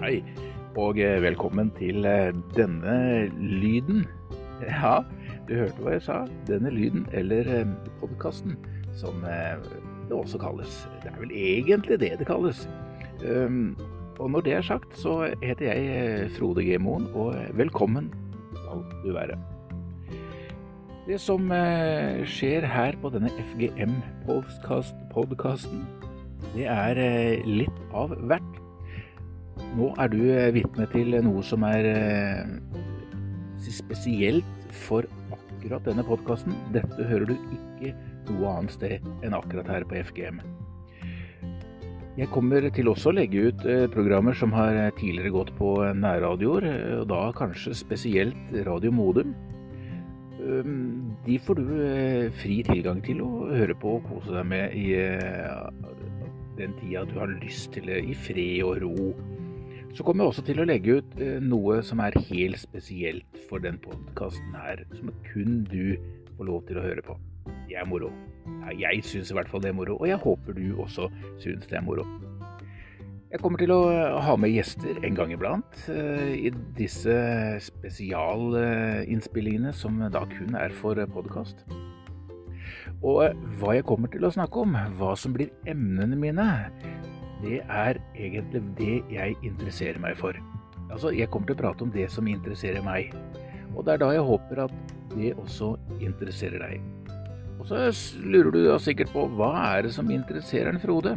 Hei, og eh, velkommen til eh, denne lyden. Ja, du hørte hva jeg sa. Denne lyden, eller eh, podkasten, som det også kalles. Det er vel egentlig det det kalles. Um, og når det er sagt, så heter jeg Frode G. Moen, og velkommen skal du være. Det som skjer her på denne FGM-podkasten, det er litt av hvert. Nå er du vitne til noe som er spesielt for akkurat denne podkasten. Dette hører du ikke noe annet sted enn akkurat her på FGM. Jeg kommer til også å legge ut programmer som har tidligere gått på nærradioer, og da kanskje spesielt Radio Modum. De får du fri tilgang til å høre på og kose deg med i den tida du har lyst til det, i fred og ro. Så kommer jeg også til å legge ut noe som er helt spesielt for den podkasten her, som kun du får lov til å høre på. Det er moro. Ja, jeg syns i hvert fall det er moro, og jeg håper du også syns det er moro. Jeg kommer til å ha med gjester en gang iblant i disse spesialinnspillingene som da kun er for podkast. Og hva jeg kommer til å snakke om, hva som blir emnene mine, det er egentlig det jeg interesserer meg for. Altså, jeg kommer til å prate om det som interesserer meg. Og det er da jeg håper at det også interesserer deg. Og så lurer du da sikkert på hva er det som interesserer en Frode?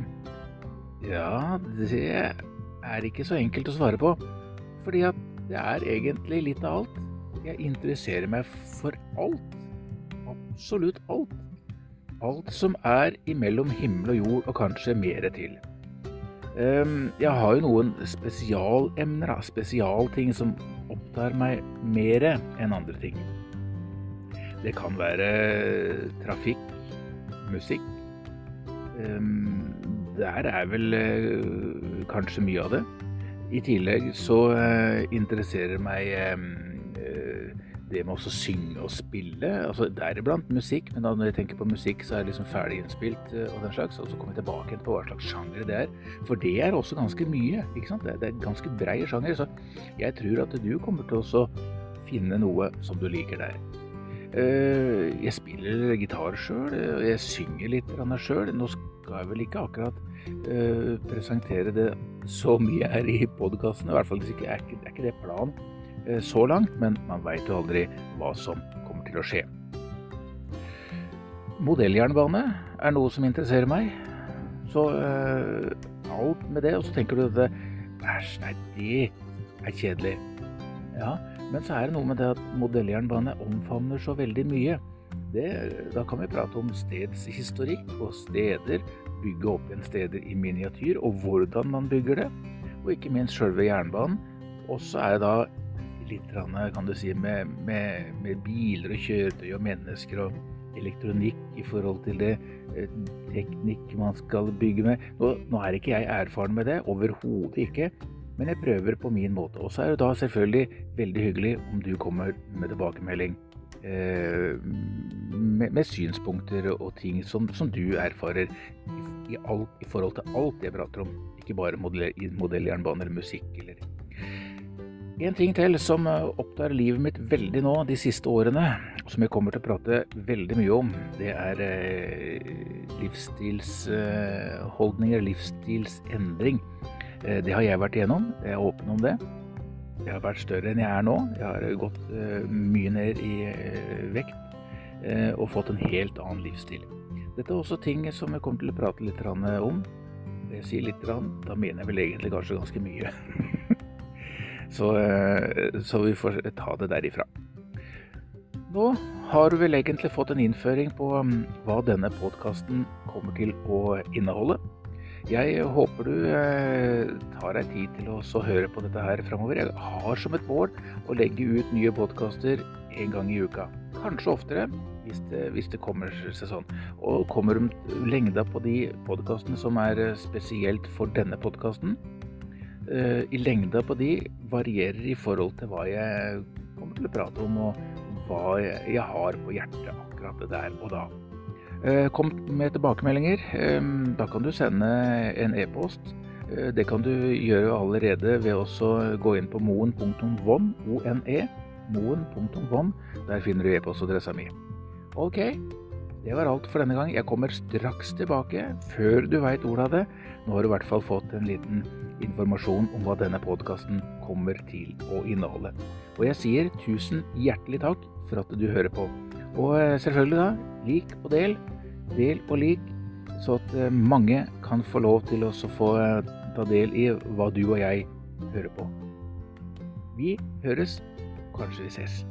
Ja, det er ikke så enkelt å svare på. Fordi at det er egentlig litt av alt. Jeg interesserer meg for alt. Absolutt alt. Alt som er imellom himmel og jord, og kanskje mere til. Jeg har jo noen spesialemner, spesialting som opptar meg mer enn andre ting. Det kan være trafikk, musikk. Der er vel kanskje mye av det. I tillegg så interesserer meg det med å synge og spille, altså deriblant musikk, men da når jeg tenker på musikk, så er det liksom ferdig innspilt og den slags, og så kommer vi tilbake på hva slags sjanger det er, for det er også ganske mye, ikke sant? Det er ganske brei sjanger, så jeg tror at du kommer til å finne noe som du liker der. Jeg spiller gitar sjøl, og jeg synger litt sjøl. Nå skal jeg vel ikke akkurat presentere det så mye her i podkasten, i hvert fall ikke, er ikke det planen så langt, men man veit jo aldri hva som kommer til å skje. Modelljernbane er noe som interesserer meg. Så uh, alt med det. Og så tenker du at æsj, nei, det er kjedelig. Ja, men så er det noe med det at modelljernbane omfavner så veldig mye. Det, da kan vi prate om stedshistorikk og steder. Bygge opp igjen steder i miniatyr, og hvordan man bygger det. Og ikke minst sjølve jernbanen. Og så er det da litt kan du si, med, med, med, biler og kjøretøy og mennesker og elektronikk i forhold til det teknikk man skal bygge med. Nå, nå er ikke jeg erfaren med det, overhodet ikke. Men jeg prøver på min måte. Og så er det da selvfølgelig veldig hyggelig om du kommer med tilbakemelding. Eh, med, med, synspunkter og ting som, som du erfarer i, i, alt, i, forhold til alt jeg prater om. Ikke bare modelljernbane eller musikk eller en ting til som opptar livet mitt veldig nå de siste årene, som jeg kommer til å prate veldig mye om, det er livsstilsholdninger, livsstilsendring. Det har jeg vært igjennom. Jeg er åpen om det. Jeg har vært større enn jeg er nå. Jeg har gått mye ned i vekt og fått en helt annen livsstil. Dette er også ting som jeg kommer til å prate litt om. Jeg sier litt, da mener jeg vel egentlig kanskje ganske mye. Så, eh, så, vi får ta det derifra. Nå har du vel egentlig fått en innføring på mm, hva denne podkasten kommer til å inneholde. Jeg håper du eh, tar deg tid til å høre på dette her framover. Jeg har som et mål å legge ut nye podkaster en gang i uka. Kanskje oftere, hvis det, hvis det kommer seg sånn. Og kommer lengda på de podkastene som er eh, spesielt for denne podkasten, i lengda på de varierer i forhold til hva jeg kommer til å prate om, og hva jeg har på hjertet akkurat der og da. Eh, kom med tilbakemeldinger. Eh, da kan du sende en e-post Eh, det kan du gjøre allerede ved å gå inn på moen.von, O-N-E. Der finner du e-postadressa mi. Ok, det var alt for denne gang. Jeg kommer straks tilbake, før du veit ordet av det. Nå har du i hvert fall fått en liten informasjon om hva denne podkasten kommer til å inneholde. Og jeg sier tusen hjertelig takk for at du hører på. Og eh, selvfølgelig, da, lik og del. Del og lik, så at eh, mange kan få lov til å få eh, ta del i hva du og jeg hører på. Vi høres. Kanskje vi ses.